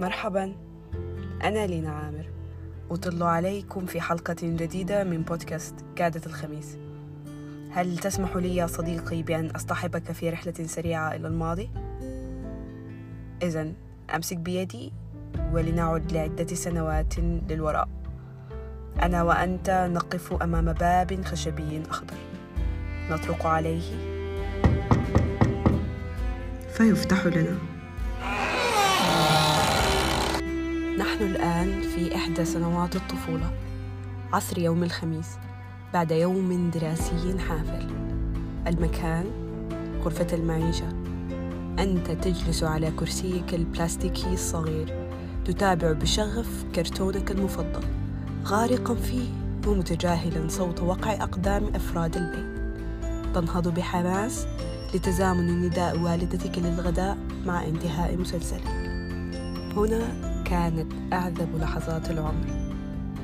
مرحبا. أنا لينا عامر. وطلوا عليكم في حلقة جديدة من بودكاست قادة الخميس. هل تسمح لي يا صديقي بأن أصطحبك في رحلة سريعة إلى الماضي؟ إذا أمسك بيدي ولنعد لعدة سنوات للوراء. أنا وأنت نقف أمام باب خشبي أخضر. نطرق عليه. فيفتح لنا. نحن الآن في إحدى سنوات الطفولة عصر يوم الخميس بعد يوم دراسي حافل. المكان غرفة المعيشة. أنت تجلس على كرسيك البلاستيكي الصغير تتابع بشغف كرتونك المفضل. غارقا فيه ومتجاهلا صوت وقع أقدام أفراد البيت. تنهض بحماس لتزامن نداء والدتك للغداء مع انتهاء مسلسلك. هنا كانت أعذب لحظات العمر.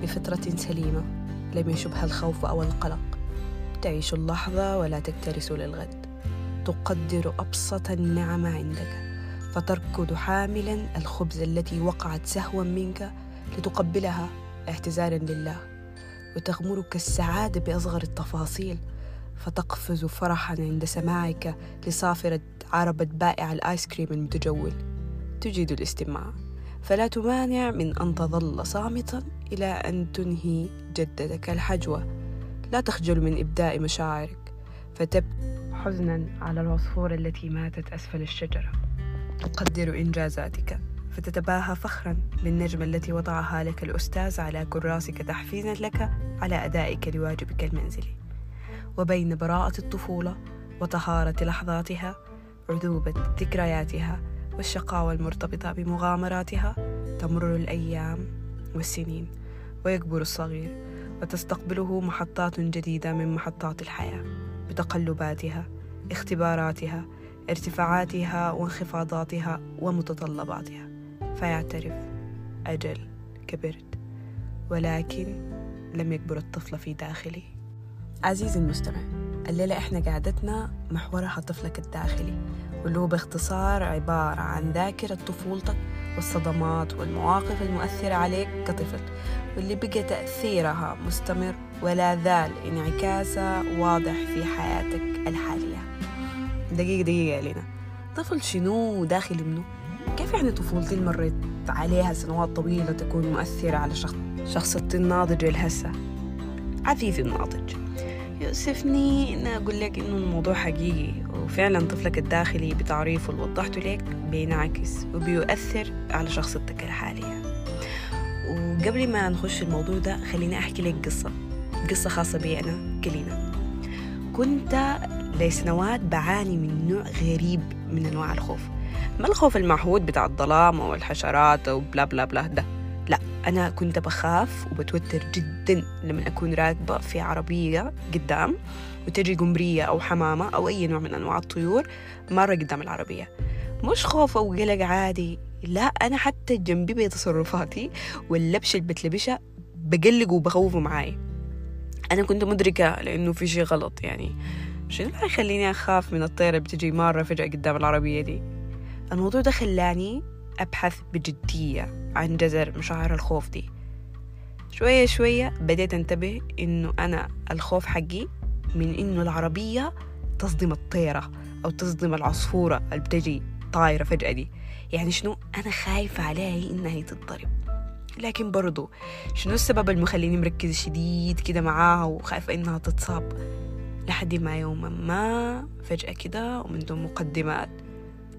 بفطرة سليمة لم يشبها الخوف أو القلق. تعيش اللحظة ولا تكترس للغد. تقدر أبسط النعم عندك. فتركض حاملا الخبز التي وقعت سهوا منك لتقبلها اعتذارا لله. وتغمرك السعادة بأصغر التفاصيل. فتقفز فرحا عند سماعك لصافرة عربة بائع الآيس كريم المتجول. تجيد الاستماع. فلا تمانع من أن تظل صامتا إلى أن تنهي جدتك الحجوة. لا تخجل من إبداء مشاعرك فتبكي حزنا على العصفور التي ماتت أسفل الشجرة. تقدر إنجازاتك فتتباهى فخرا بالنجمة التي وضعها لك الأستاذ على كراسك تحفيزا لك على أدائك لواجبك المنزلي. وبين براءة الطفولة وطهارة لحظاتها عذوبة ذكرياتها والشقاوة المرتبطة بمغامراتها تمر الأيام والسنين ويكبر الصغير وتستقبله محطات جديدة من محطات الحياة بتقلباتها اختباراتها ارتفاعاتها وانخفاضاتها ومتطلباتها. فيعترف أجل كبرت ولكن لم يكبر الطفل في داخلي عزيزي المستمع الليلة إحنا قعدتنا محورها طفلك الداخلي. واللي هو باختصار عبارة عن ذاكرة طفولتك والصدمات والمواقف المؤثرة عليك كطفل واللي بقى تأثيرها مستمر ولا زال انعكاسها واضح في حياتك الحالية. دقيقة دقيقة لنا طفل شنو داخل منه كيف يعني طفولتي اللي مريت عليها سنوات طويلة تكون مؤثرة على شخص شخصيتي الناضجة الهسة عزيزي الناضج. يؤسفني إن أقول لك إنه الموضوع حقيقي وفعلا طفلك الداخلي بتعريفه اللي وضحته لك بينعكس وبيؤثر على شخصيتك الحالية. وقبل ما نخش الموضوع ده خليني أحكي لك قصة قصة خاصة بي أنا كلينا. كنت لسنوات بعاني من نوع غريب من أنواع الخوف. ما الخوف المعهود بتاع الظلام أو الحشرات أو بلا بلا بلا ده. أنا كنت بخاف وبتوتر جدا لما أكون راكبة في عربية قدام وتجي قمرية أو حمامة أو أي نوع من أنواع الطيور مرة قدام العربية. مش خوف أو قلق عادي. لا أنا حتى جنبي بتصرفاتي واللبش اللي بتلبشها بقلق وبخوفه معاي. أنا كنت مدركة لأنه في شيء غلط يعني. شنو اللي يخليني أخاف من الطيرة بتجي مرة فجأة قدام العربية دي؟ الموضوع ده خلاني أبحث بجدية عن جذر مشاعر الخوف دي. شوية شوية بديت أنتبه إنه أنا الخوف حقي من إنه العربية تصدم الطيرة أو تصدم العصفورة اللي بتجي طايرة فجأة دي. يعني شنو؟ أنا خايفة عليها إنها تتضرب لكن برضو شنو السبب المخليني مركزة شديد كده معاها وخايفة إنها تتصاب؟ لحد ما يوما ما فجأة كده ومن دون مقدمات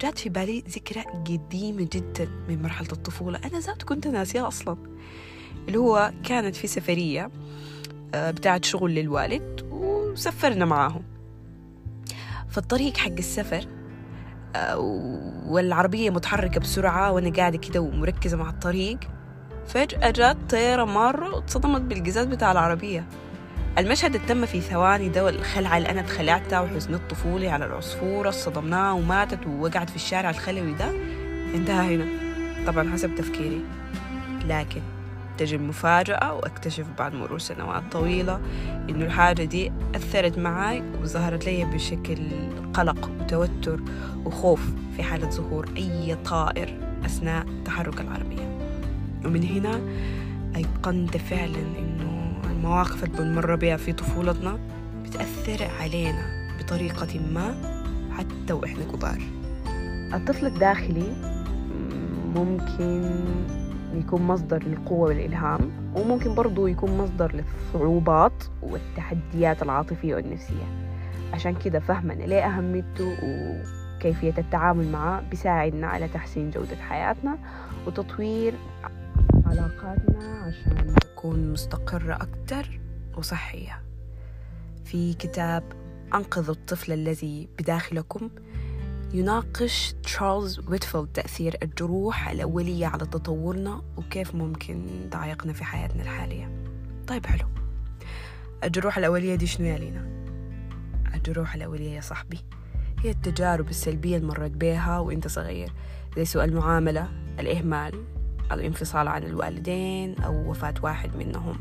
جات في بالي ذكرى قديمة جدا من مرحلة الطفولة. أنا ذات كنت ناسيها أصلا. اللي هو كانت في سفرية بتاعت شغل للوالد وسفرنا معاهم. فالطريق حق السفر والعربية متحركة بسرعة وأنا قاعدة كده ومركزة مع الطريق فجأة جات طيارة مرة واتصدمت بالقزاز بتاع العربية. المشهد التم في ثواني ده والخلعة اللي أنا اتخلعتها وحزن الطفولي على العصفورة صدمناها وماتت ووقعت في الشارع الخلوي ده انتهى هنا. طبعا حسب تفكيري. لكن تجي المفاجأة وأكتشف بعد مرور سنوات طويلة إنه الحاجة دي أثرت معاي وظهرت لي بشكل قلق وتوتر وخوف في حالة ظهور أي طائر أثناء تحرك العربية. ومن هنا أيقنت فعلا المواقف اللي بنمر بها في طفولتنا بتأثر علينا بطريقة ما حتى وإحنا كبار. الطفل الداخلي ممكن يكون مصدر للقوة والإلهام وممكن برضو يكون مصدر للصعوبات والتحديات العاطفية والنفسية. عشان كده فهمنا ليه أهميته وكيفية التعامل معه بيساعدنا على تحسين جودة حياتنا وتطوير علاقاتنا عشان تكون مستقرة أكتر وصحية. في كتاب أنقذوا الطفل الذي بداخلكم يناقش تشارلز ويتفيلد تأثير الجروح الأولية على تطورنا وكيف ممكن تعيقنا في حياتنا الحالية. طيب حلو. الجروح الأولية دي شنو يا لينا؟ الجروح الأولية يا صاحبي هي التجارب السلبية اللي مرت بيها وإنت صغير. زي سوء المعاملة الإهمال الانفصال عن الوالدين أو وفاة واحد منهم.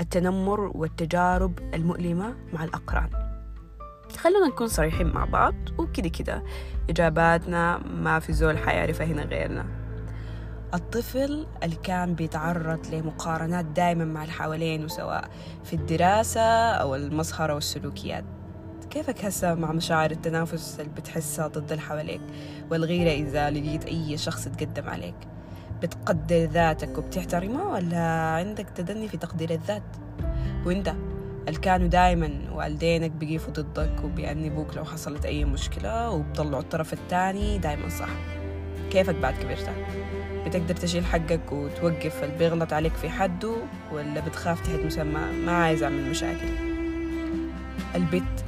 التنمر والتجارب المؤلمة مع الأقران. خلونا نكون صريحين مع بعض وكده كده إجاباتنا ما في زول حيعرفها هنا غيرنا. الطفل اللي كان بيتعرض لمقارنات دائما مع اللي حوالينه سواء في الدراسة أو المظهر أو السلوكيات. كيفك هسه مع مشاعر التنافس اللي بتحسها ضد اللي حواليك والغيرة إذا لقيت أي شخص تقدم عليك؟ بتقدر ذاتك وبتحترمها ولا عندك تدني في تقدير الذات؟ وانت كانوا دايما والدينك بيقفوا ضدك وبيأنبوك لو حصلت أي مشكلة وبطلعوا الطرف الثاني دايما صح. كيفك بعد كبرت بتقدر تشيل حقك وتوقف اللي بيغلط عليك في حده ولا بتخاف تحت مسمى؟ ما عايز أعمل مشاكل. البت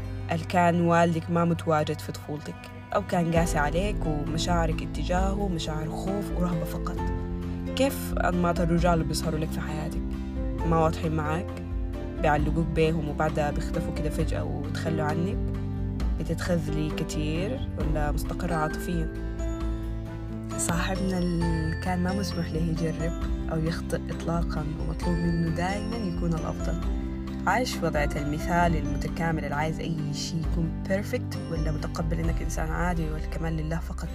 كان والدك ما متواجد في طفولتك؟ أو كان قاسي عليك ومشاعرك اتجاهه مشاعر خوف ورهبة فقط. كيف أنماط الرجال اللي بيظهروا لك في حياتك؟ ما واضحين معاك؟ بيعلقوك بيهم وبعدها بيختفوا كده فجأة وتخلوا عنك؟ بتتخذلي كتير ولا مستقرة عاطفيا؟ صاحبنا اللي كان ما مسموح له يجرب أو يخطئ إطلاقا ومطلوب منه دائما يكون الأفضل. عايش وضعية المثال المتكامل اللي عايز أي شيء يكون بيرفكت ولا متقبل إنك إنسان عادي والكمال لله فقط.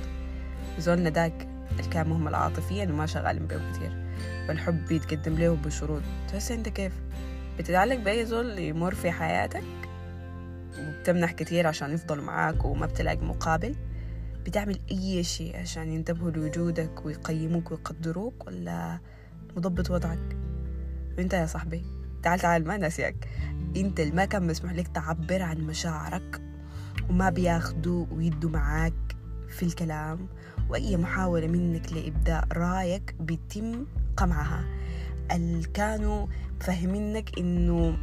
زولنا داك اللي كان مهمل عاطفيا وما شغالين بيه كتير. والحب بيتقدم له بشروط. تحس أنت كيف؟ بتتعلق بأي زول يمر في حياتك؟ وبتمنح كتير عشان يفضلوا معاك وما بتلاقي مقابل؟ بتعمل أي شيء عشان ينتبهوا لوجودك ويقيموك ويقدروك ولا مضبط وضعك؟ وأنت يا صاحبي تعال تعال ما ناسيك انت اللي ما كان مسموح لك تعبر عن مشاعرك وما بياخدوا ويدوا معاك في الكلام وأي محاولة منك لإبداء رأيك بيتم قمعها. اللي كانوا فهمينك إنه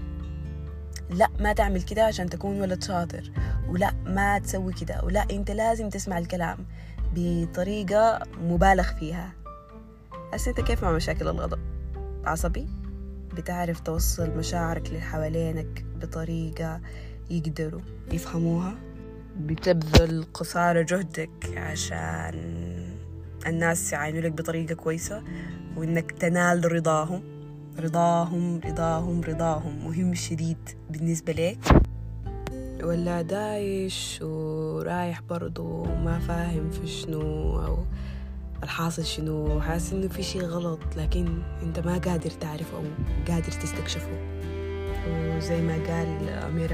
لا ما تعمل كده عشان تكون ولد شاطر ولا ما تسوي كده ولا أنت لازم تسمع الكلام بطريقة مبالغ فيها. هسه انت كيف مع مشاكل الغضب؟ عصبي؟ بتعرف توصل مشاعرك اللي حوالينك بطريقة يقدروا يفهموها؟ بتبذل قصارى جهدك عشان الناس يعاينوا لك بطريقة كويسة وإنك تنال رضاهم. رضاهم رضاهم رضاهم. مهم شديد بالنسبة لك ولا دايش ورايح برضو ما فاهم في شنو أو الحاصل شنو؟ حاسس إنه في شي غلط لكن أنت ما قادر تعرفه أو قادر تستكشفه. وزي ما قال أمير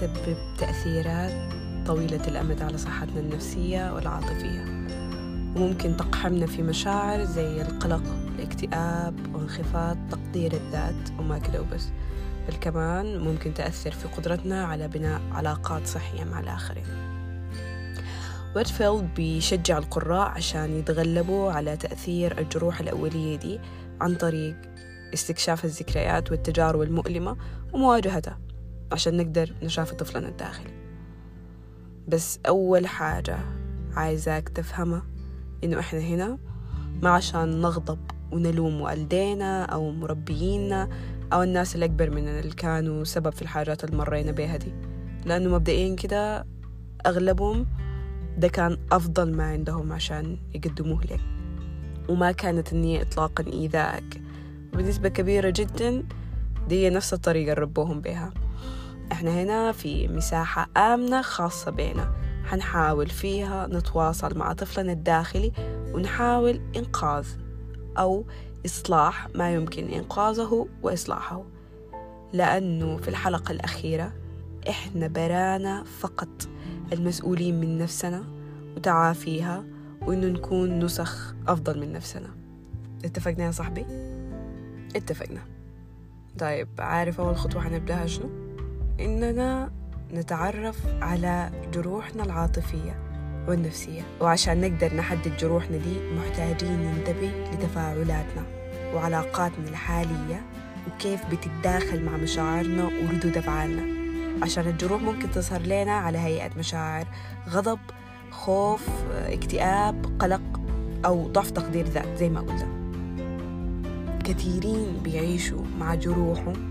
تسبب تأثيرات طويلة الأمد على صحتنا النفسية والعاطفية. وممكن تقحمنا في مشاعر زي القلق الاكتئاب وانخفاض تقدير الذات وما كده وبس. بل كمان ممكن تأثر في قدرتنا على بناء علاقات صحية مع الآخرين. ويتفيلد بيشجع القراء عشان يتغلبوا على تأثير الجروح الأولية دي عن طريق استكشاف الذكريات والتجارب المؤلمة ومواجهتها. عشان نقدر نشاف طفلنا الداخلي. بس أول حاجة عايزاك تفهمها إنه إحنا هنا ما عشان نغضب ونلوم والدينا أو مربيينا أو الناس الأكبر مننا اللي كانوا سبب في الحاجات اللي مرينا بيها دي. لأنه مبدئيا كده أغلبهم ده كان أفضل ما عندهم عشان يقدموه لك. وما كانت النية إطلاقا إيذائك بنسبة كبيرة جدا دي نفس الطريقة اللي ربوهم بها إحنا هنا في مساحة آمنة خاصة بينا حنحاول فيها نتواصل مع طفلنا الداخلي ونحاول إنقاذ أو إصلاح ما يمكن إنقاذه وإصلاحه لأنه في الحلقة الأخيرة إحنا برانا فقط المسؤولين من نفسنا وتعافيها وإنه نكون نسخ أفضل من نفسنا اتفقنا يا صاحبي؟ اتفقنا طيب عارف أول خطوة حنبدأها شنو؟ إننا نتعرف على جروحنا العاطفية والنفسية. وعشان نقدر نحدد جروحنا دي محتاجين ننتبه لتفاعلاتنا وعلاقاتنا الحالية وكيف بتتداخل مع مشاعرنا وردود أفعالنا. عشان الجروح ممكن تظهر لنا على هيئة مشاعر غضب خوف اكتئاب قلق أو ضعف تقدير ذات زي ما قلنا. كثيرين بيعيشوا مع جروحهم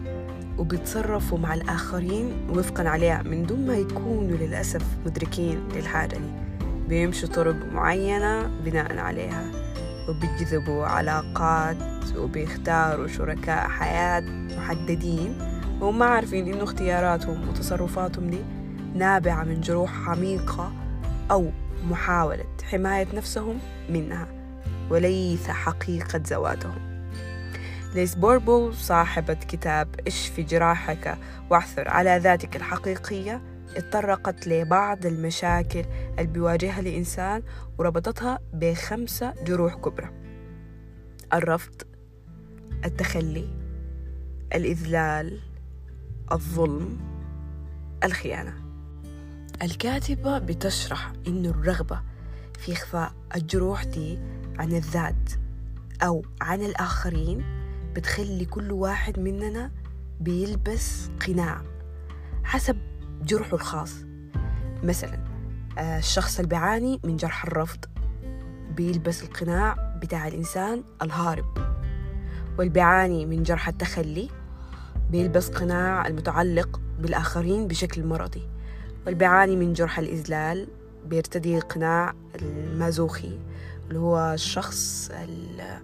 وبيتصرفوا مع الآخرين وفقا عليها. من دون ما يكونوا للأسف مدركين للحاجة دي. بيمشوا طرق معينة بناء عليها. وبيجذبوا علاقات وبيختاروا شركاء حياة محددين. وهم عارفين إنه اختياراتهم وتصرفاتهم دي نابعة من جروح عميقة أو محاولة حماية نفسهم منها. وليس حقيقة ذواتهم. ليس بوربو صاحبة كتاب اشفي جراحك واعثر على ذاتك الحقيقية اتطرقت لبعض المشاكل اللي بيواجهها الإنسان وربطتها بخمسة جروح كبرى. الرفض التخلي الإذلال الظلم الخيانة. الكاتبة بتشرح إنه الرغبة في إخفاء الجروح دي عن الذات أو عن الآخرين بتخلي كل واحد مننا بيلبس قناع حسب جرحه الخاص. مثلا الشخص اللي بيعاني من جرح الرفض بيلبس القناع بتاع الإنسان الهارب واللي بيعاني من جرح التخلي بيلبس قناع المتعلق بالآخرين بشكل مرضي واللي بيعاني من جرح الإذلال بيرتدي قناع المازوخي اللي هو الشخص اللي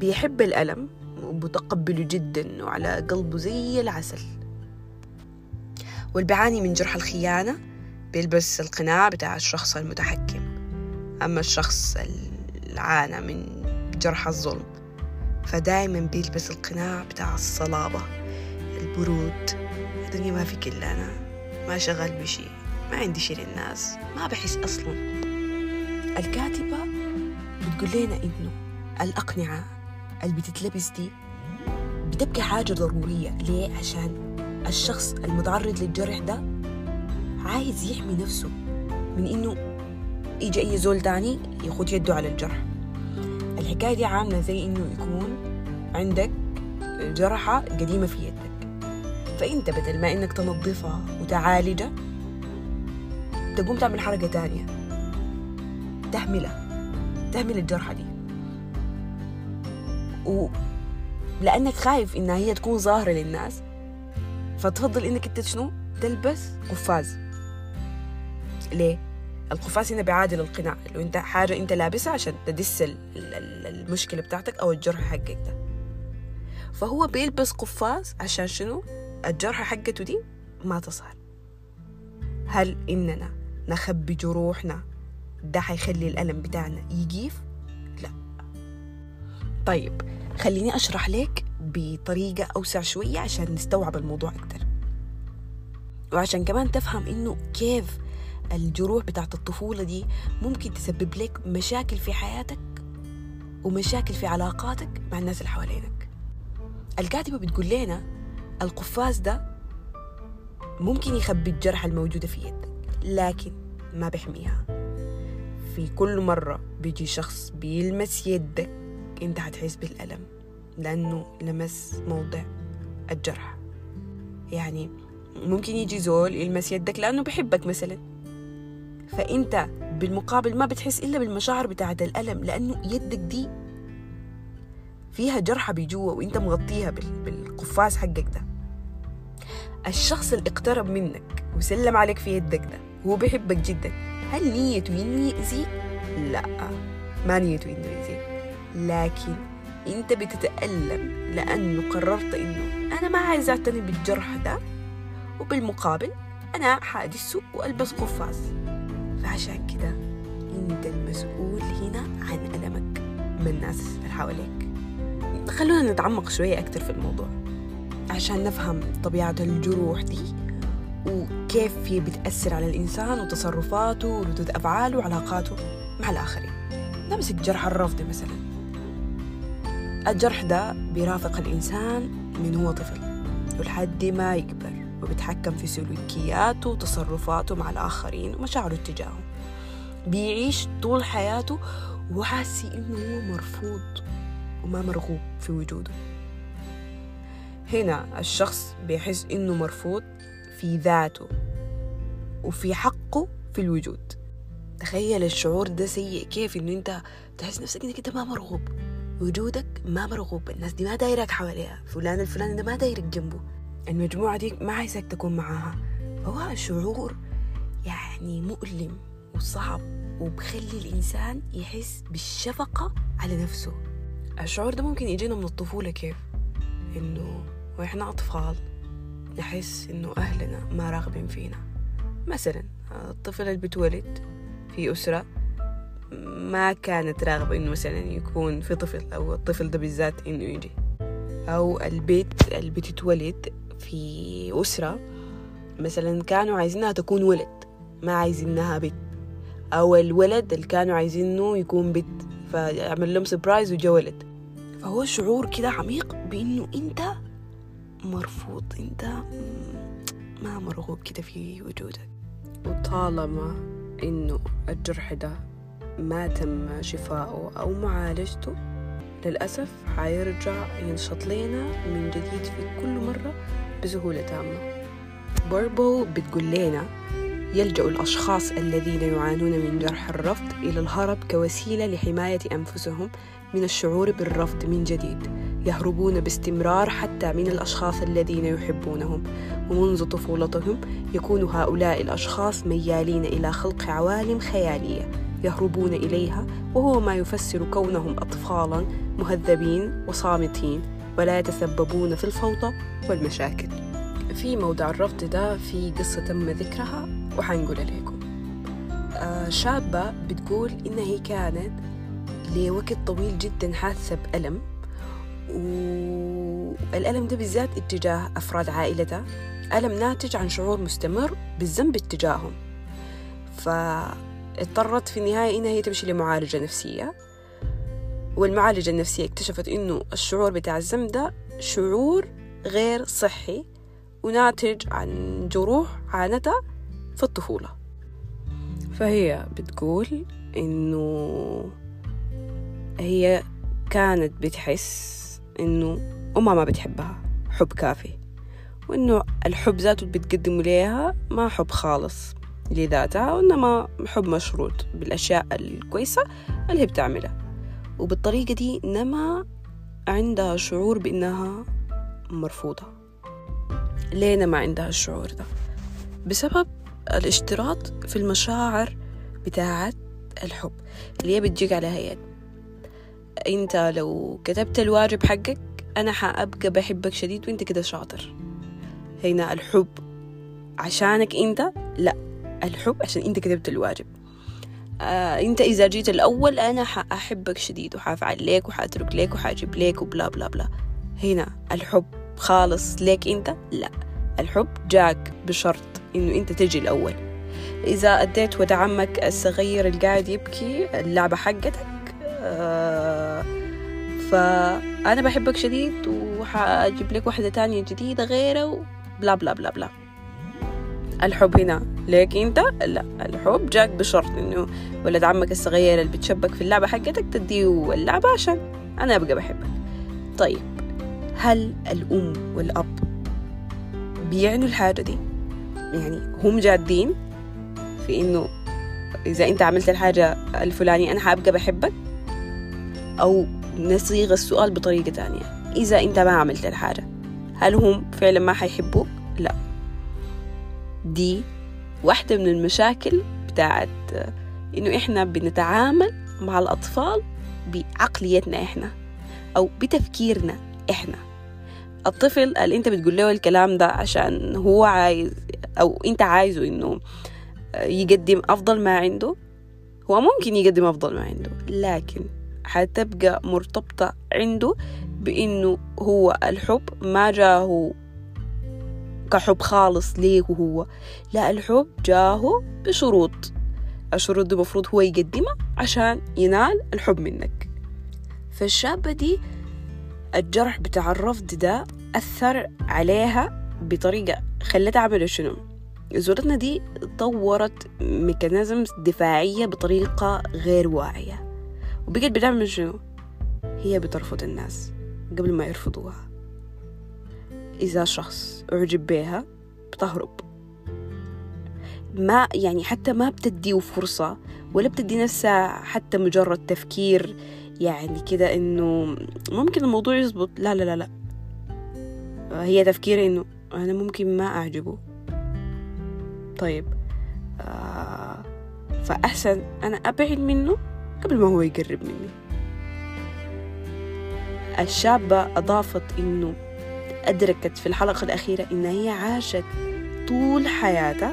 بيحب الألم ومتقبله جدا وعلى قلبه زي العسل. واللي بيعاني من جرح الخيانة بيلبس القناع بتاع الشخص المتحكم. أما الشخص اللي عانى من جرح الظلم فدايما بيلبس القناع بتاع الصلابة البرود. الدنيا ما في كلا أنا ما شغال بشي ما عندي شي للناس ما بحس أصلا. الكاتبة بتقول لنا إنه الأقنعة اللي بتتلبس دي بتبقى حاجة ضرورية. ليه؟ عشان الشخص المتعرض للجرح ده عايز يحمي نفسه من إنه يجي أي زول تاني يخد يده على الجرح. الحكاية دي عاملة زي إنه يكون عندك جرحة قديمة في يدك. فأنت بدل ما إنك تنظفها وتعالجها تقوم تعمل حركة تانية. تهملها تهمل الجرحة دي. ولأنك خايف إنها هي تكون ظاهرة للناس فتفضل إنك أنت شنو؟ تلبس قفاز. ليه؟ القفاز هنا بيعادل القناع اللي أنت حاجة أنت لابسها عشان تدس المشكلة بتاعتك أو الجرح حقك ده. فهو بيلبس قفاز عشان شنو؟ الجرح حقته دي ما تظهر. هل إننا نخبي جروحنا ده حيخلي الألم بتاعنا يجيف؟ لا. طيب خليني أشرح لك بطريقة أوسع شوية عشان نستوعب الموضوع أكتر. وعشان كمان تفهم إنه كيف الجروح بتاعت الطفولة دي ممكن تسبب لك مشاكل في حياتك ومشاكل في علاقاتك مع الناس اللي حوالينك. الكاتبة بتقول لنا القفاز ده ممكن يخبي الجرح الموجودة في يدك لكن ما بيحميها. في كل مرة بيجي شخص بيلمس يدك أنت هتحس بالألم لأنه لمس موضع الجرح. يعني ممكن يجي زول يلمس يدك لأنه بحبك مثلا. فأنت بالمقابل ما بتحس إلا بالمشاعر بتاعة الألم لأنه يدك دي فيها جرحة بجوا وأنت مغطيها بالقفاز حقك ده. الشخص اللي اقترب منك وسلم عليك في يدك ده هو بيحبك جدا. هل نيته انه يأذيك؟ لا ما نيته انه يأذيك لكن أنت بتتألم لأنه قررت إنه أنا ما عايز أعتني بالجرح ده وبالمقابل أنا حادثه وألبس قفاز. فعشان كده أنت المسؤول هنا عن ألمك من الناس اللي حواليك. خلونا نتعمق شوية أكتر في الموضوع عشان نفهم طبيعة الجروح دي وكيف هي بتأثر على الإنسان وتصرفاته وردود أفعاله وعلاقاته مع الآخرين. نمسك جرح الرفض مثلا. الجرح ده بيرافق الإنسان من هو طفل ولحد ما يكبر وبيتحكم في سلوكياته وتصرفاته مع الآخرين ومشاعره تجاههم. بيعيش طول حياته وحاسي إنه هو مرفوض وما مرغوب في وجوده. هنا الشخص بيحس إنه مرفوض في ذاته وفي حقه في الوجود. تخيل الشعور ده سيء كيف إنه أنت تحس نفسك إنك أنت ما مرغوب؟ وجودك ما مرغوب. الناس دي ما دايرك حواليها. فلان الفلاني ده ما دايرك جنبه. المجموعة دي ما عايزك تكون معاها. فهو شعور يعني مؤلم وصعب وبخلي الإنسان يحس بالشفقة على نفسه. الشعور ده ممكن يجينا من الطفولة كيف؟ إنه وإحنا أطفال نحس إنه أهلنا ما راغبين فينا. مثلا الطفل اللي بتولد في أسرة ما كانت راغبة إنه مثلا يكون في طفل أو الطفل ده بالذات إنه يجي. أو البيت اللي بتتولد في أسرة مثلا كانوا عايزينها تكون ولد ما عايزينها بنت أو الولد اللي كانوا عايزينه يكون بنت فعمل لهم سبرايز وجا ولد. فهو شعور كده عميق بإنه أنت مرفوض أنت ما مرغوب كده في وجودك. وطالما إنه الجرح ده ما تم شفاؤه أو معالجته للأسف حيرجع ينشط لنا من جديد في كل مرة بسهولة تامة. بوربو بتقول لنا يلجأ الأشخاص الذين يعانون من جرح الرفض إلى الهرب كوسيلة لحماية أنفسهم من الشعور بالرفض من جديد. يهربون باستمرار حتى من الأشخاص الذين يحبونهم. ومنذ طفولتهم يكون هؤلاء الأشخاص ميالين إلى خلق عوالم خيالية. يهربون إليها وهو ما يفسر كونهم أطفالا مهذبين وصامتين ولا يتسببون في الفوضى والمشاكل. في موضع الرفض ده في قصة تم ذكرها وحنقولها لكم آه شابة بتقول إن هي كانت لوقت طويل جدا حاسة بألم والألم ده بالذات اتجاه أفراد عائلتها ألم ناتج عن شعور مستمر بالذنب اتجاههم. فاضطرت في النهاية إنها هي تمشي لمعالجة نفسية. والمعالجة النفسية اكتشفت إنه الشعور بتاع الذنب ده شعور غير صحي وناتج عن جروح عانتها في الطفولة. فهي بتقول إنه هي كانت بتحس إنه أمها ما بتحبها حب كافي. وإنه الحب ذاته بتقدمه ليها ما حب خالص. لذاتها وإنما حب مشروط بالأشياء الكويسة اللي هي بتعملها. وبالطريقة دي نما عندها شعور بإنها مرفوضة. ليه ما عندها الشعور ده؟ بسبب الاشتراط في المشاعر بتاعت الحب اللي هي بتجيك على هيئة. أنت لو كتبت الواجب حقك أنا حأبقى بحبك شديد وأنت كده شاطر. هنا الحب عشانك أنت؟ لأ. الحب عشان انت كتبت الواجب. آه انت إذا جيت الأول أنا حاحبك شديد وحافعل ليك وحأترك ليك وحأجيب ليك وبلا بلا بلا. هنا الحب خالص ليك انت؟ لا. الحب جاك بشرط إنه انت تجي الأول. إذا أديت ود عمك الصغير اللي قاعد يبكي اللعبة حقتك آه فأنا بحبك شديد وحأجيب لك واحدة تانية جديدة غيره بلا بلا بلا بلا. الحب هنا. ليك انت؟ لا الحب جاك بشرط انه ولد عمك الصغير اللي بتشبك في اللعبة حقتك تديه اللعبة عشان أنا أبقى بحبك. طيب هل الأم والأب بيعنوا الحاجة دي؟ يعني هم جادين في إنه إذا أنت عملت الحاجة الفلانية أنا حأبقى بحبك؟ أو نصيغ السؤال بطريقة تانية. إذا أنت ما عملت الحاجة هل هم فعلا ما حيحبوك؟ لا. دي واحدة من المشاكل بتاعت إنه إحنا بنتعامل مع الأطفال بعقليتنا إحنا أو بتفكيرنا إحنا. الطفل اللي أنت بتقول له الكلام ده عشان هو عايز أو أنت عايزه إنه يقدم أفضل ما عنده هو ممكن يقدم أفضل ما عنده لكن حتبقى مرتبطة عنده بإنه هو الحب ما جاه كحب خالص ليه هو لا الحب جاه بشروط. الشروط دي المفروض هو يقدمها عشان ينال الحب منك. فالشابة دي الجرح بتاع الرفض ده أثر عليها بطريقة خلتها عملت شنو؟ زورتنا دي طورت ميكانيزم دفاعية بطريقة غير واعية. وبقت بتعمل شنو؟ هي بترفض الناس قبل ما يرفضوها. إذا شخص أعجب بيها بتهرب. ما يعني حتى ما بتديه فرصة ولا بتدي نفسها حتى مجرد تفكير يعني كده إنه ممكن الموضوع يزبط. لا لا لا لا. هي تفكير إنه أنا ممكن ما أعجبه. طيب آه فأحسن أنا أبعد منه قبل ما هو يقرب مني. الشابة أضافت إنه أدركت في الحلقة الأخيرة إن هي عاشت طول حياتها.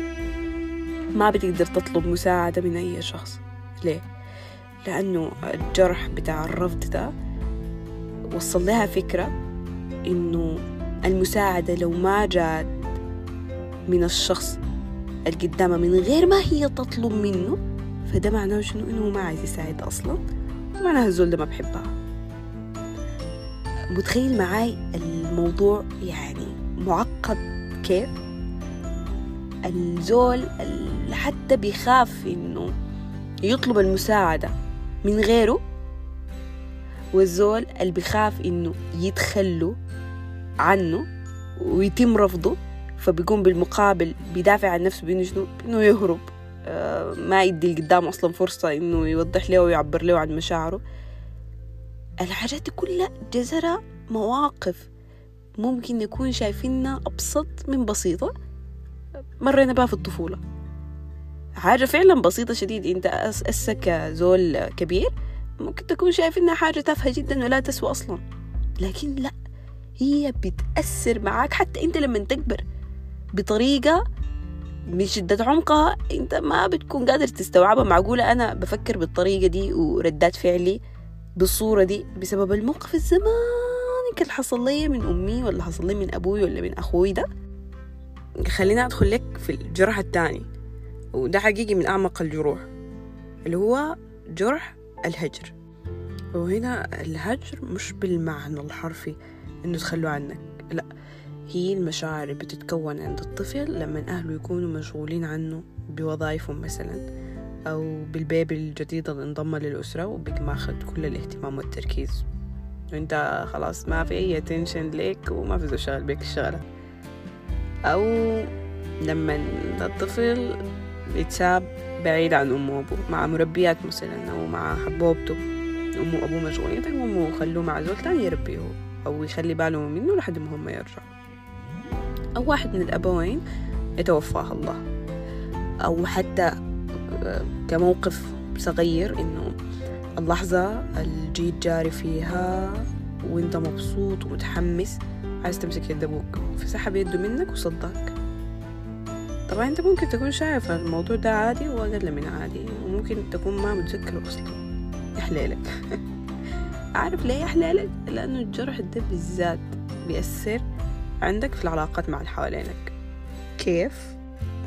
ما بتقدر تطلب مساعدة من أي شخص. ليه؟ لأنه الجرح بتاع الرفض ده وصل لها فكرة إنه المساعدة لو ما جات من الشخص اللي قدامها من غير ما هي تطلب منه فده معناه شنو؟ إنه ما عايز يساعد أصلا. معناها الزول ده ما بحبها. متخيل معاي الموضوع يعني معقد كيف؟ الزول حتى بيخاف إنه يطلب المساعدة من غيره والزول اللي بيخاف إنه يتخلوا عنه ويتم رفضه فبيقوم بالمقابل بيدافع عن نفسه بإنه شنو؟ انه يهرب. آه ما يدي القدام أصلا فرصة إنه يوضح له ويعبر له عن مشاعره. الحاجات كلها جذرها مواقف. ممكن نكون شايفينها أبسط من بسيطة. مرينا بها في الطفولة. حاجة فعلا بسيطة شديد. أنت أسك زول كبير ممكن تكون شايف انها حاجة تافهة جدا ولا تسوى أصلا. لكن لا هي بتأثر معاك حتى أنت لما تكبر. بطريقة من شدة عمقها أنت ما بتكون قادر تستوعبها. معقولة أنا بفكر بالطريقة دي وردات فعلي؟ بالصورة دي بسبب الموقف الزمان كان حصل لي من أمي ولا حصل لي من أبوي ولا من أخوي ده. خلينا أدخل لك في الجرح الثاني وده حقيقي من أعمق الجروح اللي هو جرح الهجر. وهنا الهجر مش بالمعنى الحرفي إنه تخلوا عنك لا هي المشاعر اللي بتتكون عند الطفل لما أهله يكونوا مشغولين عنه بوظائفهم مثلا. أو بال baby الجديد اللي انضم للأسرة ماخد كل الاهتمام والتركيز. وانت خلاص ما في أي attention ليك وما في شغل بيك الشغلة أو لما الطفل يتساب بعيد عن أمه وأبوه مع مربيات مثلا أو مع حبوبته أمه وأبوه مشغولين تقوموا وخلوه مع زول تاني يربيه أو يخلي باله منه لحد ما هم يرجعوا. أو واحد من الأبوين يتوفاه الله. أو حتى كموقف صغير إنه اللحظة الجيت جاري فيها وإنت مبسوط ومتحمس عايز تمسك يد أبوك. فسحب يده منك وصدك طبعا أنت ممكن تكون شايف الموضوع ده عادي وأقل من عادي وممكن تكون ما متذكره أصلا. يحليلك عارف ليه يحليلك؟ لأنه الجرح ده بالذات بيأثر عندك في العلاقات مع اللي حوالينك. كيف؟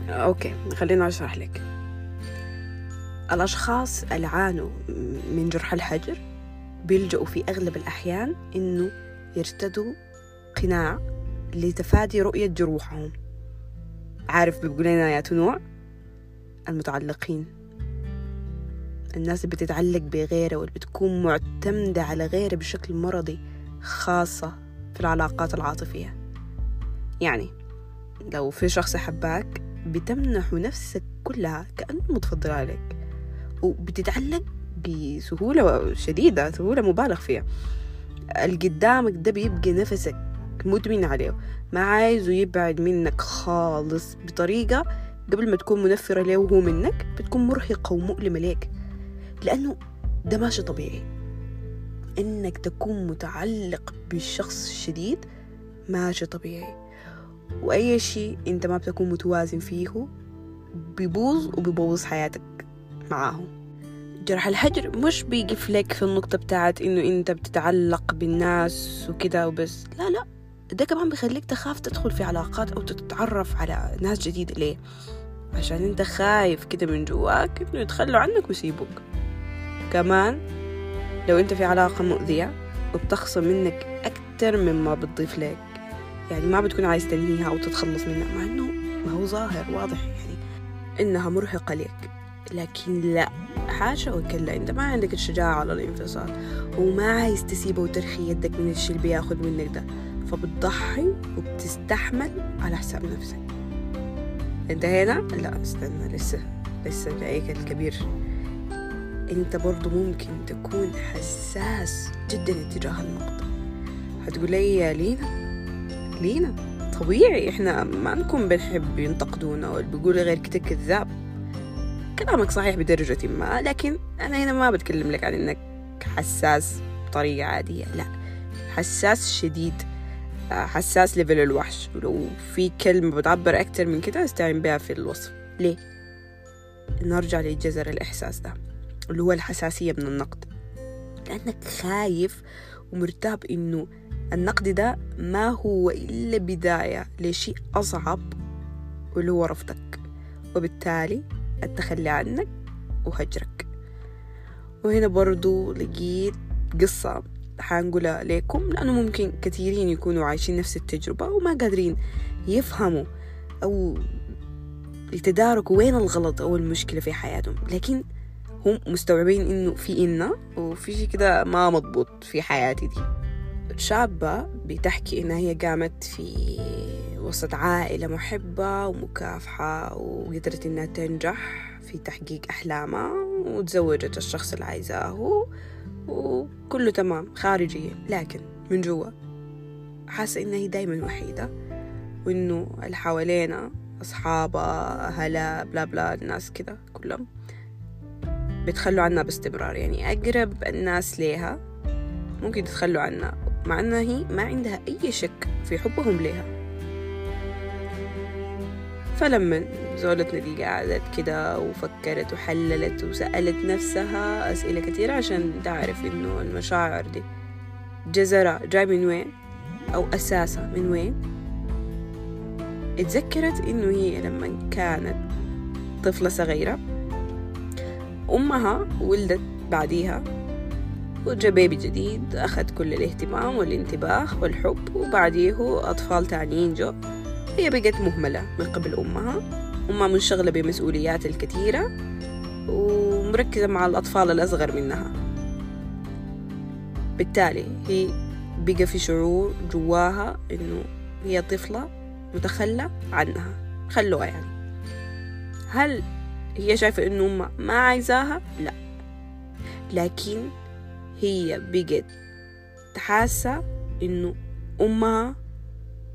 أوكي خليني أشرح لك. الأشخاص اللي عانوا من جرح الحجر بيلجأوا في أغلب الأحيان إنه يرتدوا قناع لتفادي رؤية جروحهم. عارف بيقول لنا يا نوع المتعلقين. الناس اللي بتتعلق بغيرها واللي بتكون معتمدة على غيرها بشكل مرضي خاصة في العلاقات العاطفية. يعني لو في شخص حباك بتمنح نفسك كلها كأنه متفضل عليك. وبتتعلق بسهولة شديدة سهولة مبالغ فيها. القدامك ده بيبقى نفسك مدمن عليه. ما عايزه يبعد منك خالص بطريقة قبل ما تكون منفرة له وهو منك بتكون مرهقة ومؤلمة ليك. لأنه ده ماشي طبيعي. إنك تكون متعلق بالشخص الشديد ماشي طبيعي. وأي شيء أنت ما بتكون متوازن فيه بيبوظ وبيبوظ حياتك. معاهم. جرح الهجر مش بيقف لك في النقطة بتاعت إنه أنت بتتعلق بالناس وكده وبس. لا لا. ده كمان بيخليك تخاف تدخل في علاقات أو تتعرف على ناس جديدة. ليه؟ عشان أنت خايف كده من جواك إنه يتخلوا عنك ويسيبوك. كمان لو أنت في علاقة مؤذية وبتخصم منك أكتر مما بتضيف لك يعني ما بتكون عايز تنهيها أو تتخلص منها مع إنه ما هو ظاهر واضح يعني إنها مرهقة لك لكن لا حاشا وكلا. انت ما عندك الشجاعة على الانفصال وما عايز تسيبه وترخي يدك من الشي اللي بياخد منك ده. فبتضحي وبتستحمل على حساب نفسك. انت هنا؟ لا استنى لسه لسه جايك الكبير. انت برضو ممكن تكون حساس جدا اتجاه النقد هتقول لي يا لينا؟ لينا طبيعي إحنا ما نكون بنحب ينتقدونا واللي بيقول غير كده كذاب. كلامك صحيح بدرجة ما لكن أنا هنا ما بتكلم لك عن إنك حساس بطريقة عادية لا. حساس شديد حساس ليفل الوحش. ولو في كلمة بتعبر أكتر من كده استعين بها في الوصف. ليه؟ نرجع لجذر الإحساس ده اللي هو الحساسية من النقد. لأنك خايف ومرتاب إنه النقد ده ما هو إلا بداية لشيء أصعب واللي هو رفضك. وبالتالي التخلي عنك وهجرك. وهنا برضو لقيت قصة حنقولها لكم لأنه ممكن كثيرين يكونوا عايشين نفس التجربة وما قادرين يفهموا أو يتداركوا وين الغلط أو المشكلة في حياتهم. لكن هم مستوعبين إنه في إنا وفي شي كده ما مضبوط في حياتي دي. شابة بتحكي إنها هي قامت في وسط عائلة محبة ومكافحة وقدرت إنها تنجح في تحقيق أحلامها وتزوجت الشخص اللي عايزاه وكله تمام خارجيا لكن من جوا حاسة إنها هي دايما وحيدة وإنه اللي حوالينا أصحابها أهلها بلا بلا الناس كده كلهم بيتخلوا عنها باستمرار. يعني أقرب الناس ليها ممكن يتخلوا عنها مع أنها هي ما عندها أي شك في حبهم ليها. فلما زولتنا دي قعدت كده وفكرت وحللت وسألت نفسها أسئلة كتيرة عشان تعرف إنه المشاعر دي جذرها جاي من وين أو أساسها من وين. اتذكرت إنه هي لما كانت طفلة صغيرة أمها ولدت بعديها وجا بيبي جديد أخذ كل الاهتمام والانتباه والحب وبعديه أطفال تانيين جو. هي بقت مهملة من قبل أمها. أمها منشغلة بمسؤوليات الكثيرة ومركزة مع الأطفال الأصغر منها. بالتالي هي بقى في شعور جواها إنه هي طفلة متخلى عنها خلوها يعني. هل هي شايفة إنه أمها ما عايزاها؟ لا. لكن هي بقت حاسة إنه أمها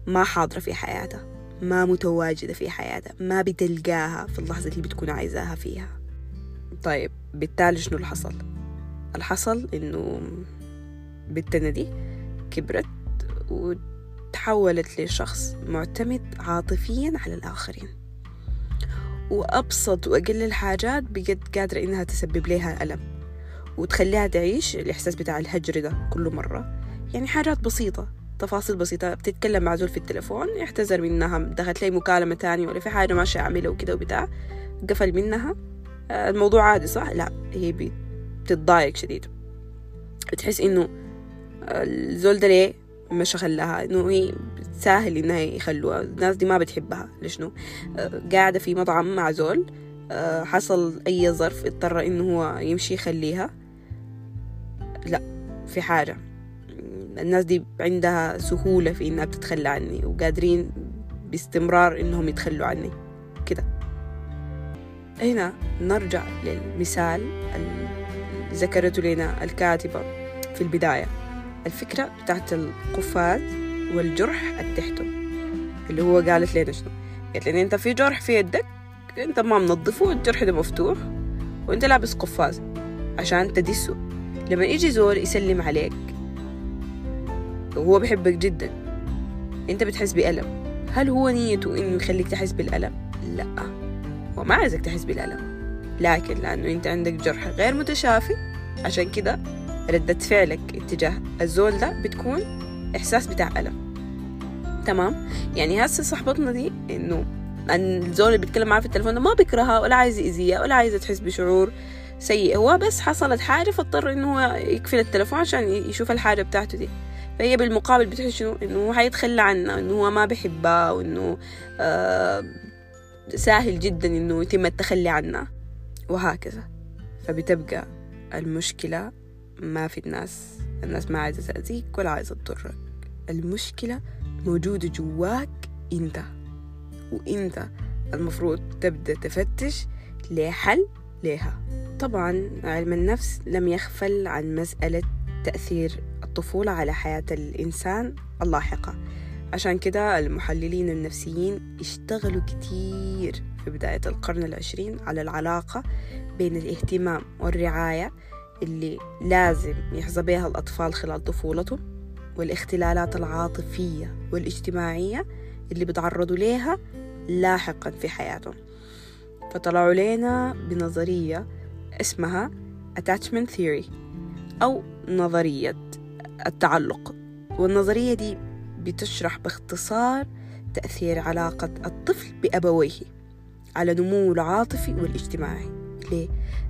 ما حاضرة في حياتها. ما متواجدة في حياتها ما بتلقاها في اللحظة اللي بتكون عايزاها فيها. طيب بالتالي شنو اللي حصل؟ اللي حصل إنه بنتنا دي كبرت وتحولت لشخص معتمد عاطفيا على الآخرين. وأبسط وأقل الحاجات بقت قادرة إنها تسبب لها ألم وتخليها تعيش الإحساس بتاع الهجر ده كل مرة. يعني حاجات بسيطة. تفاصيل بسيطة بتتكلم مع زول في التليفون يحتذر منها دخلت لي مكالمة تانية ولا في حاجة ماشية أعملها وكده وبتاع قفل منها. الموضوع عادي صح؟ لا هي بتتضايق شديد. بتحس إنه الزول ده ليه مش خلاها إنه هي سهل إنها يخلوها. الناس دي ما بتحبها. لشنو قاعدة في مطعم مع زول حصل أي ظرف اضطر إنه هو يمشي يخليها. لا في حاجة. الناس دي عندها سهولة في إنها بتتخلى عني وقادرين باستمرار إنهم يتخلوا عني. كده. هنا نرجع للمثال ذكرته لنا الكاتبة في البداية. الفكرة بتاعت القفاز والجرح التحته اللي هو قالت لنا شنو؟ قالت لنا أنت في جرح في يدك أنت ما منظفه الجرح ده مفتوح وأنت لابس قفاز عشان تدسه. لما يجي زول يسلم عليك وهو بحبك جدا. أنت بتحس بألم. هل هو نيته إنه يخليك تحس بالألم؟ لا. هو ما عايزك تحس بالألم. لكن لأنه أنت عندك جرح غير متشافي. عشان كده ردة فعلك اتجاه الزول ده بتكون إحساس بتاع ألم. تمام؟ يعني هسه صاحبتنا دي إنه الزول اللي بيتكلم معاه في التليفون ده ما بيكرهها ولا عايز يأذيها ولا عايزة تحس بشعور سيء. هو بس حصلت حاجة فاضطر إنه هو يقفل التليفون عشان يشوف الحاجة بتاعته دي. فهي بالمقابل بتحس شنو؟ هو حيتخلى عنها إنه هو ما بيحبها وإنه آه سهل جدا إنه يتم التخلي عنها وهكذا. فبتبقى المشكلة ما في الناس الناس ما عايزة تأذيك ولا عايزة تضرك. المشكلة موجودة جواك أنت وأنت المفروض تبدأ تفتش لحل ليها. طبعا علم النفس لم يغفل عن مسألة تأثير الطفولة على حياة الإنسان اللاحقة. عشان كده المحللين النفسيين اشتغلوا كتير في بداية القرن العشرين على العلاقة بين الاهتمام والرعاية اللي لازم يحظى بها الأطفال خلال طفولتهم والاختلالات العاطفية والاجتماعية اللي بيتعرضوا ليها لاحقا في حياتهم. فطلعوا لنا بنظرية اسمها attachment theory أو نظرية التعلق والنظرية دي بتشرح باختصار تأثير علاقة الطفل بأبويه على نموه العاطفي والاجتماعي ليه؟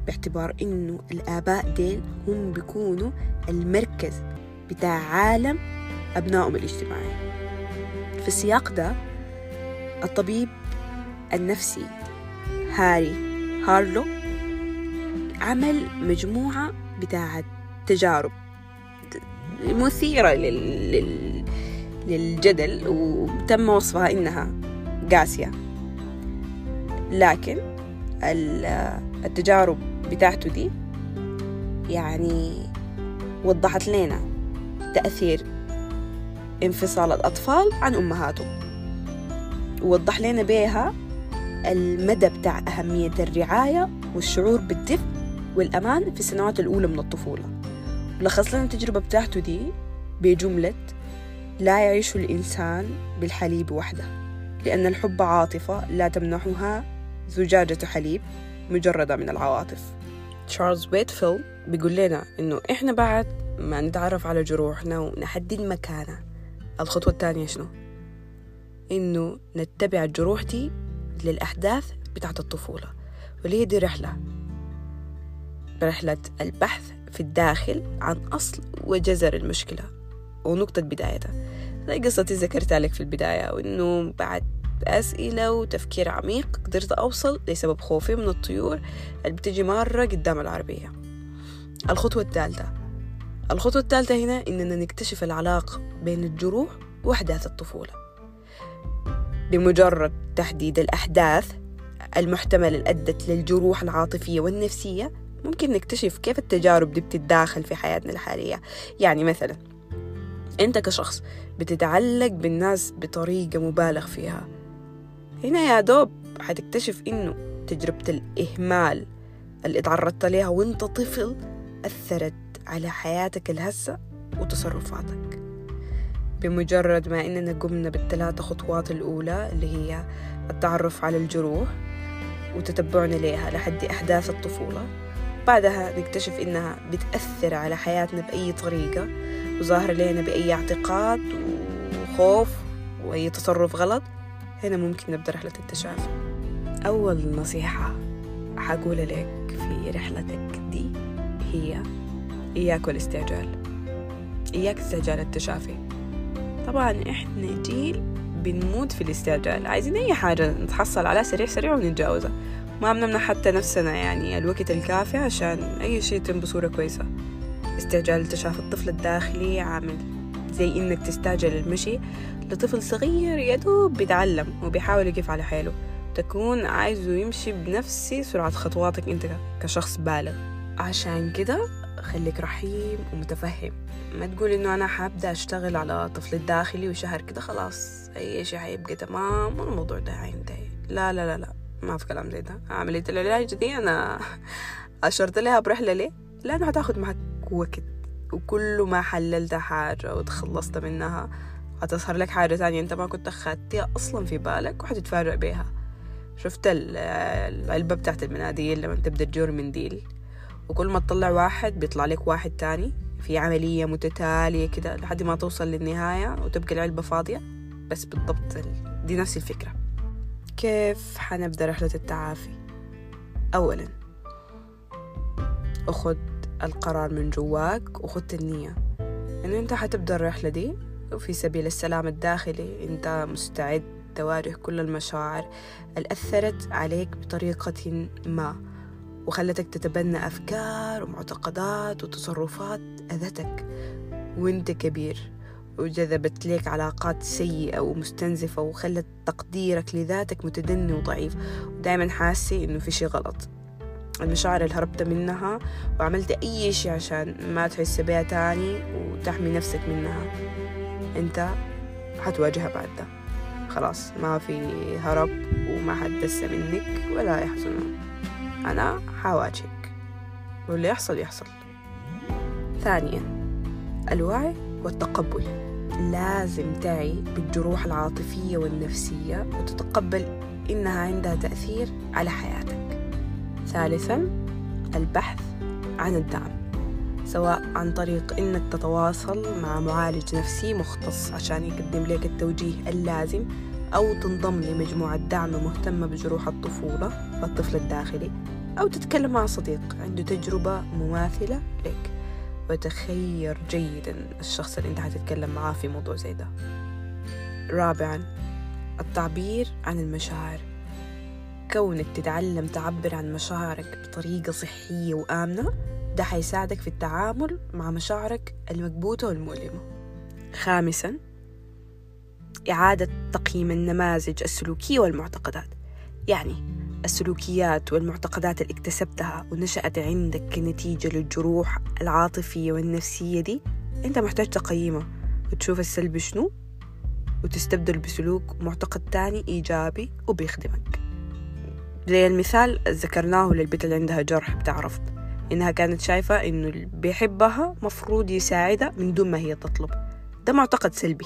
باعتبار إنه الآباء ديل هم بيكونوا المركز بتاع عالم أبنائهم الاجتماعي في السياق ده الطبيب النفسي هاري هارلو عمل مجموعة بتاعة تجارب مثيرة لل... لل... للجدل وتم وصفها إنها قاسية. لكن التجارب بتاعته دي يعني وضحت لنا تأثير انفصال الأطفال عن أمهاتهم ووضح لنا بيها المدى بتاع أهمية الرعاية والشعور بالدفء والأمان في السنوات الأولى من الطفولة. لخص لنا التجربة بتاعته دي بجملة لا يعيش الإنسان بالحليب وحده لأن الحب عاطفة لا تمنحها زجاجة حليب مجردة من العواطف تشارلز ويتفيل بيقول لنا إنه إحنا بعد ما نتعرف على جروحنا ونحدد مكانها الخطوة الثانية شنو؟ إنه نتبع الجروح دي للأحداث بتاعت الطفولة واللي هي دي رحلة رحلة البحث في الداخل عن أصل وجذر المشكلة ونقطة بدايتها زي قصتي ذكرتها لك في البداية وإنه بعد أسئلة وتفكير عميق قدرت أوصل لسبب خوفي من الطيور اللي بتجي مرة قدام العربية. الخطوة الثالثة. الخطوة الثالثة هنا إننا نكتشف العلاقة بين الجروح وأحداث الطفولة. بمجرد تحديد الأحداث المحتملة اللي أدت للجروح العاطفية والنفسية ممكن نكتشف كيف التجارب دي بتتداخل في حياتنا الحالية. يعني مثلا أنت كشخص بتتعلق بالناس بطريقة مبالغ فيها. هنا يا دوب حتكتشف إنه تجربة الإهمال اللي تعرضت لها وأنت طفل أثرت على حياتك الهسة وتصرفاتك. بمجرد ما إننا قمنا بالثلاثة خطوات الأولى اللي هي التعرف على الجروح وتتبعنا ليها لحد أحداث الطفولة بعدها نكتشف إنها بتأثر على حياتنا بأي طريقة وظاهرة لنا بأي اعتقاد وخوف وأي تصرف غلط. هنا ممكن نبدأ رحلة التشافي أول نصيحة حقول لك في رحلتك دي هي إياك والاستعجال. إياك استعجال التشافي طبعا إحنا جيل بنموت في الاستعجال. عايزين أي حاجة نتحصل عليها سريع سريع ونتجاوزها. ما بنمنع حتى نفسنا يعني الوقت الكافي عشان أي شيء يتم بصورة كويسة. استعجال تشافي الطفل الداخلي عامل زي إنك تستعجل المشي لطفل صغير يدوب بيتعلم وبيحاول يقف على حيله. تكون عايزه يمشي بنفس سرعة خطواتك أنت كشخص بالغ. عشان كده خليك رحيم ومتفهم. ما تقول إنه أنا حابدأ أشتغل على طفل الداخلي وشهر كده خلاص أي شيء حيبقى تمام والموضوع ده حينتهي. لا لا لا لا. ما في كلام زي ده. عملية العلاج دي أنا أشرت لها برحلة ليه؟ لأنه هتاخد معك وقت وكل ما حللت حاجة وتخلصت منها هتظهر لك حاجة تانية أنت ما كنت أخدتها أصلا في بالك وحتتفاجأ بيها. شفت العلبة بتاعت المناديل لما تبدأ تجور منديل وكل ما تطلع واحد بيطلع لك واحد تاني. في عملية متتالية كده لحد ما توصل للنهاية وتبقى العلبة فاضية. بس بالضبط دي نفس الفكرة. كيف حنبدأ رحلة التعافي؟ أولا أخذ القرار من جواك وخذ النية. إنه أنت حتبدأ الرحلة دي وفي سبيل السلام الداخلي أنت مستعد تواجه كل المشاعر اللي أثرت عليك بطريقة ما وخلتك تتبنى أفكار ومعتقدات وتصرفات أذتك وأنت كبير. وجذبت لك علاقات سيئة ومستنزفة وخلت تقديرك لذاتك متدني وضعيف. ودائما حاسة إنه في شي غلط. المشاعر اللي هربت منها وعملت أي شي عشان ما تحس بيها تاني وتحمي نفسك منها. أنت حتواجهها بعد ده خلاص ما في هرب وما حد دس منك ولا يحزن أنا حواجهك. واللي يحصل يحصل. ثانيا الوعي والتقبل لازم تعي بالجروح العاطفية والنفسية وتتقبل إنها عندها تأثير على حياتك. ثالثا البحث عن الدعم سواء عن طريق إنك تتواصل مع معالج نفسي مختص عشان يقدم لك التوجيه اللازم أو تنضم لمجموعة دعم مهتمة بجروح الطفولة والطفل الداخلي أو تتكلم مع صديق عنده تجربة مماثلة لك. وتخير جيدا الشخص اللي انت هتتكلم معاه في موضوع زي ده. رابعا التعبير عن المشاعر. كونك تتعلم تعبر عن مشاعرك بطريقة صحية وآمنة ده حيساعدك في التعامل مع مشاعرك المكبوتة والمؤلمة. خامسا إعادة تقييم النماذج السلوكية والمعتقدات. يعني السلوكيات والمعتقدات اللي اكتسبتها ونشأت عندك كنتيجة للجروح العاطفية والنفسية دي أنت محتاج تقيمها وتشوف السلبي شنو وتستبدل بسلوك معتقد تاني إيجابي وبيخدمك. زي المثال ذكرناه للبنت اللي عندها جرح بتاع رفض إنها كانت شايفة إنه اللي بيحبها مفروض يساعدها من دون ما هي تطلب. ده معتقد سلبي.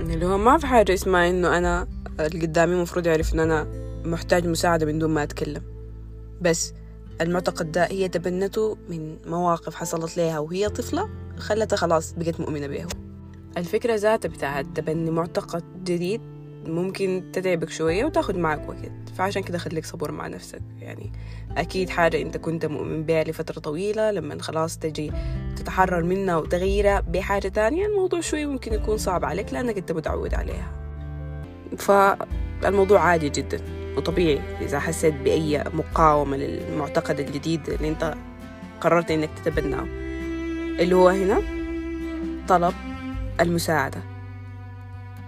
اللي هو ما في حاجة اسمها إنه أنا اللي قدامي مفروض يعرف إن أنا محتاج مساعدة من دون ما أتكلم. بس المعتقد ده هي تبنته من مواقف حصلت لها وهي طفلة خلتها خلاص بقت مؤمنة بيه. الفكرة ذاتها بتاعت تبني معتقد جديد ممكن تتعبك شوية وتاخد معك وقت. فعشان كده خليك صبور مع نفسك. يعني أكيد حاجة أنت كنت مؤمن بها لفترة طويلة لما خلاص تجي تتحرر منها وتغيرها بحاجة تانية الموضوع شوي ممكن يكون صعب عليك لأنك أنت متعود عليها. فالموضوع عادي جدا. وطبيعي إذا حسيت بأي مقاومة للمعتقد الجديد اللي أنت قررت إنك تتبناه. اللي هو هنا طلب المساعدة.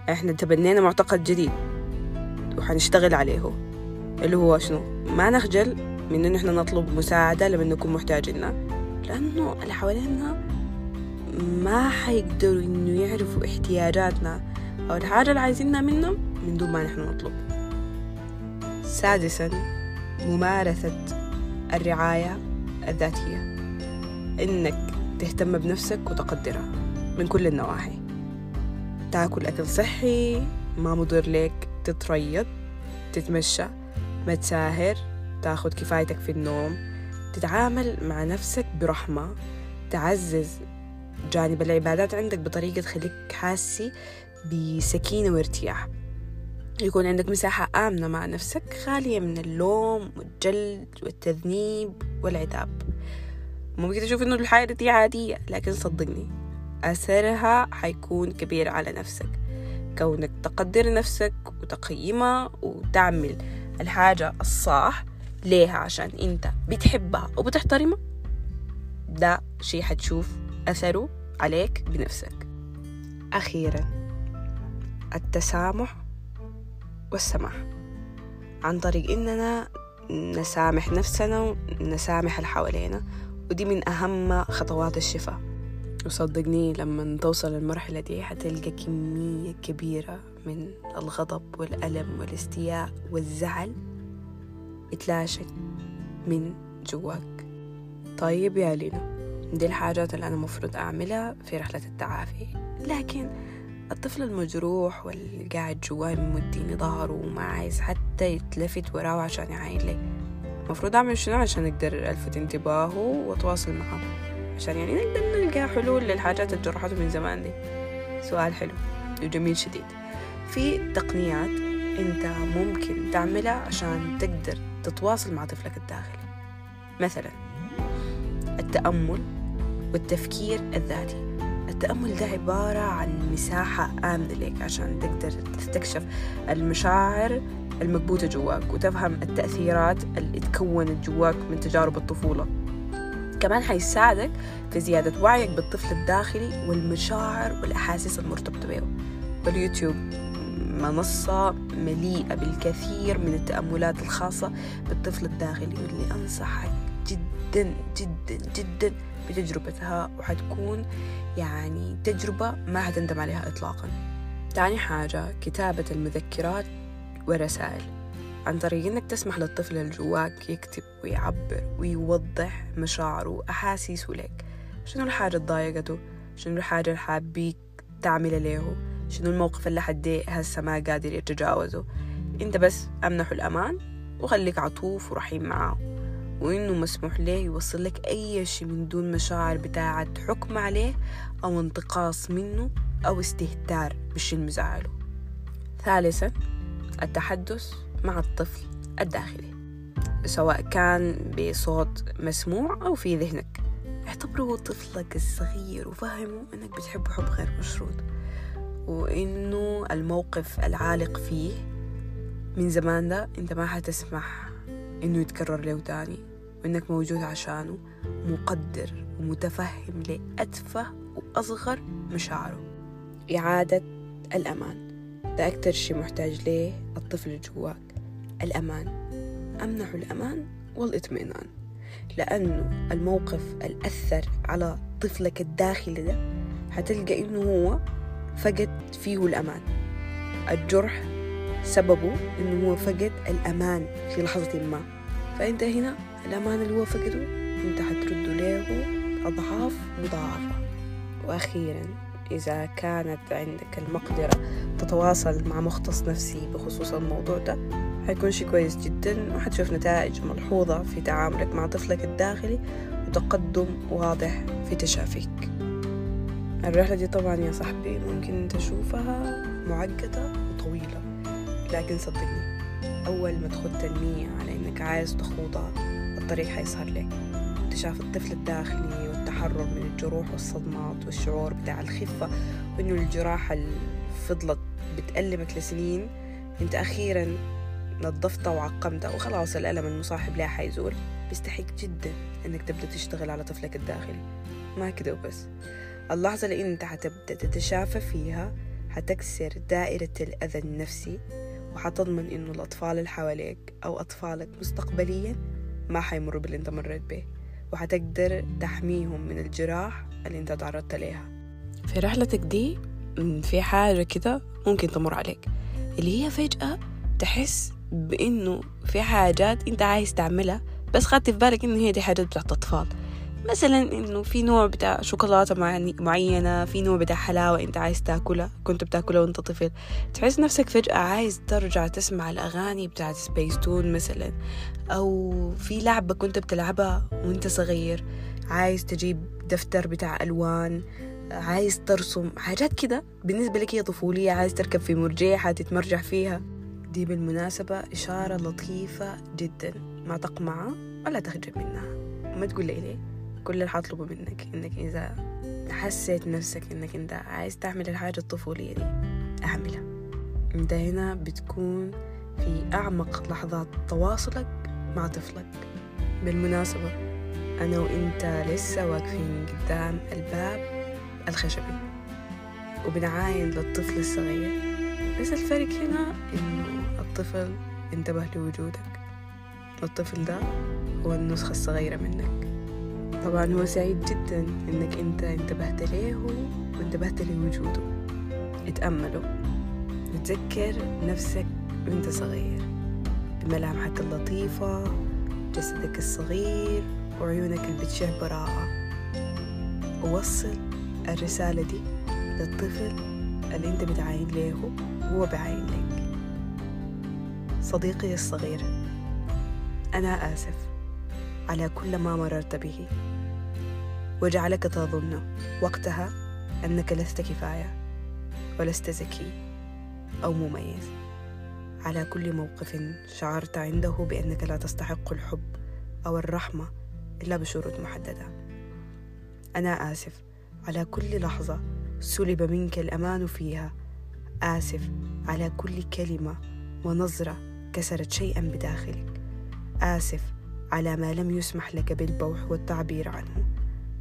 إحنا تبنينا معتقد جديد وحنشتغل عليه اللي هو شنو؟ ما نخجل من إن إحنا نطلب مساعدة لما نكون محتاجينها. لأنه اللي حوالينا ما حيقدروا إنه يعرفوا احتياجاتنا أو الحاجة اللي عايزينها منهم من دون ما نحن نطلب. سادسا ممارسة الرعاية الذاتية. إنك تهتم بنفسك وتقدرها من كل النواحي. تاكل أكل صحي ما مضر لك تتريض تتمشى ما تساهر تاخد كفايتك في النوم تتعامل مع نفسك برحمة تعزز جانب العبادات عندك بطريقة تخليك حاسي بسكينة وارتياح. يكون عندك مساحة آمنة مع نفسك خالية من اللوم والجلد والتذنيب والعتاب ممكن تشوف إنه الحياة دي عادية لكن صدقني أثرها حيكون كبير على نفسك. كونك تقدر نفسك وتقيمها وتعمل الحاجة الصح ليها عشان أنت بتحبها وبتحترمها ده شي حتشوف أثره عليك بنفسك. أخيرا التسامح والسماح. عن طريق إننا نسامح نفسنا ونسامح اللي حوالينا ودي من أهم خطوات الشفاء. وصدقني لما توصل المرحلة دي حتلقى كمية كبيرة من الغضب والألم والاستياء والزعل يتلاشى من جواك. طيب يا لينا دي الحاجات اللي أنا مفروض أعملها في رحلة التعافي لكن الطفل المجروح واللي قاعد جواي مديني ظهره وما عايز حتى يتلفت وراه عشان يعاين لي المفروض أعمل شنو عشان أقدر ألفت انتباهه وأتواصل معه؟ عشان يعني نقدر نلقى حلول للحاجات اللي جرحته من زمان دي. سؤال حلو وجميل شديد. في تقنيات أنت ممكن تعملها عشان تقدر تتواصل مع طفلك الداخلي. مثلا التأمل والتفكير الذاتي. التأمل ده عبارة عن مساحة آمنة لك عشان تقدر تستكشف المشاعر المكبوتة جواك وتفهم التأثيرات اللي تكونت جواك من تجارب الطفولة. كمان حيساعدك في زيادة وعيك بالطفل الداخلي والمشاعر والأحاسيس المرتبطة به واليوتيوب منصة مليئة بالكثير من التأملات الخاصة بالطفل الداخلي واللي أنصحك جدا جدا جدا بتجربتها وحتكون يعني تجربة ما حتندم عليها إطلاقا. تاني حاجة كتابة المذكرات والرسائل عن طريق إنك تسمح للطفل اللي جواك يكتب ويعبر ويوضح مشاعره وأحاسيسه لك. شنو الحاجة اللي ضايقته شنو الحاجة اللي حابيك تعمل له شنو الموقف اللي حدي هسه ما قادر يتجاوزه؟ أنت بس أمنحه الأمان وخليك عطوف ورحيم معاه وإنه مسموح له يوصل لك أي شيء من دون مشاعر بتاعة حكم عليه أو انتقاص منه أو استهتار بالشي المزعله ثالثا التحدث مع الطفل الداخلي سواء كان بصوت مسموع أو في ذهنك. اعتبره طفلك الصغير وفهمه أنك بتحبه حب غير مشروط وإنه الموقف العالق فيه من زمان ده أنت ما حتسمح إنه يتكرر له تاني. وإنك موجود عشانه مقدر ومتفهم لأتفه وأصغر مشاعره. إعادة الأمان ده أكتر شي محتاج ليه الطفل جواك الأمان أمنحه الأمان والإطمئنان. لأنه الموقف الأثر على طفلك الداخلي ده حتلقى إنه هو فقد فيه الأمان. الجرح سببه إنه هو فقد الأمان في لحظة ما. فأنت هنا الأمان اللي هو فقده. أنت حترده له أضعاف مضاعفة. وأخيرا إذا كانت عندك المقدرة تتواصل مع مختص نفسي بخصوص الموضوع ده حيكون شي كويس جدا وحتشوف نتائج ملحوظة في تعاملك مع طفلك الداخلي وتقدم واضح في تشافيك. الرحلة دي طبعا يا صاحبي ممكن تشوفها معقدة وطويلة لكن صدقني أول ما تخد النية على إنك عايز تخوضها الطريق حيسهر لك. اكتشاف الطفل الداخلي والتحرر من الجروح والصدمات والشعور بتاع الخفة وإنه الجراحة اللي فضلت بتألمك لسنين. أنت أخيرا نظفتها وعقمتها وخلاص الألم المصاحب لها حيزول. بيستحق جدا إنك تبدأ تشتغل على طفلك الداخلي. ما كده وبس. اللحظة اللي أنت حتبدأ تتشافى فيها حتكسر دائرة الأذى النفسي وحتضمن إنه الأطفال اللي حواليك أو أطفالك مستقبليا ما حيمروا باللي انت مريت به وحتقدر تحميهم من الجراح اللي انت تعرضت ليها. في رحلتك دي في حاجة كده ممكن تمر عليك. اللي هي فجأة تحس بإنه في حاجات انت عايز تعملها بس خدت في بالك إنه هي دي حاجات بتاعت أطفال مثلا إنه في نوع بتاع شوكولاتة معينة في نوع بتاع حلاوة أنت عايز تاكلها كنت بتاكلها وأنت طفل تحس نفسك فجأة عايز ترجع تسمع الأغاني بتاعت سبيستون مثلا أو في لعبة كنت بتلعبها وأنت صغير عايز تجيب دفتر بتاع ألوان عايز ترسم حاجات كده بالنسبة لك هي طفولية عايز تركب في مرجيحة تتمرجح فيها. دي بالمناسبة إشارة لطيفة جدا ما تقمعها ولا تخجل منها. ما تقول لي ليه كل اللي حطلبه منك إنك إذا حسيت نفسك إنك أنت عايز تعمل الحاجة الطفولية دي أعملها. أنت هنا بتكون في أعمق لحظات تواصلك مع طفلك. بالمناسبة أنا وأنت لسه واقفين قدام الباب الخشبي. وبنعاين للطفل الصغير. بس الفرق هنا إنه الطفل انتبه لوجودك. الطفل ده هو النسخة الصغيرة منك. طبعا هو سعيد جدا إنك أنت انتبهت له وانتبهت لوجوده. اتأمله. وتذكر نفسك وأنت صغير. بملامحك اللطيفة جسدك الصغير وعيونك اللي بتشع براءة ووصل الرسالة دي للطفل اللي أنت بتعاين له وهو بعاين لك. صديقي الصغير أنا آسف على كل ما مررت به. وجعلك تظن وقتها أنك لست كفاية ولست ذكي أو مميز. على كل موقف شعرت عنده بأنك لا تستحق الحب أو الرحمة إلا بشروط محددة. أنا آسف. على كل لحظة سلب منك الأمان فيها. آسف. على كل كلمة ونظرة كسرت شيئا بداخلك. آسف. على ما لم يسمح لك بالبوح والتعبير عنه.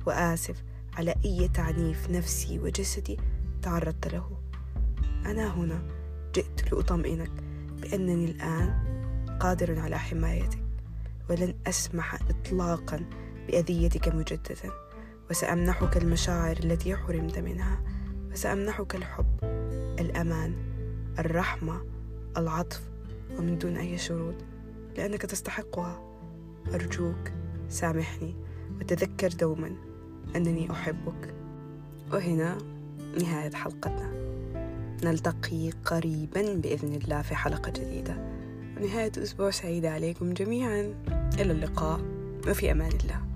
وآسف على أي تعنيف نفسي وجسدي تعرضت له. أنا هنا جئت لأطمئنك بأنني الآن قادر على حمايتك ولن أسمح إطلاقا بأذيتك مجددا. وسأمنحك المشاعر التي حرمت منها وسأمنحك الحب الأمان الرحمة العطف ومن دون أي شروط لأنك تستحقها. أرجوك سامحني وتذكر دوما أنني أحبك. وهنا نهاية حلقتنا. نلتقي قريبا بإذن الله في حلقة جديدة. ونهاية أسبوع سعيدة عليكم جميعا. إلى اللقاء. وفي أمان الله.